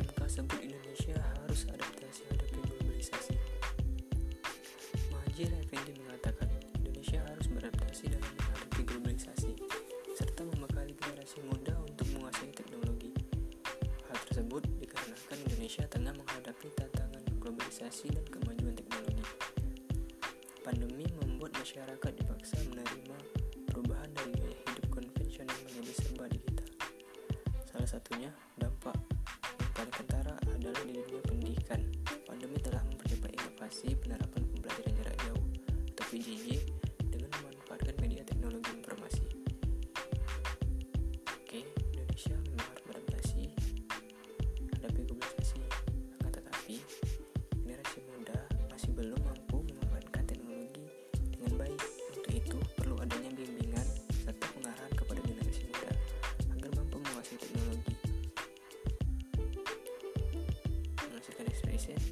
PMK sebut Indonesia harus adaptasi hadapi globalisasi. Majelis Effendi mengatakan, Indonesia harus beradaptasi dalam menghadapi globalisasi, serta membekali generasi muda untuk menguasai teknologi. Hal tersebut dikarenakan Indonesia tengah menghadapi tantangan globalisasi dan kemajuan teknologi. Pandemi membuat masyarakat dipaksa menerima perubahan dari gaya hidup konvensional menjadi serba digital. Salah satunya dampak peran tentara adalah di dunia pendidikan. Pandemi telah mempercepat inovasi penerapan veces.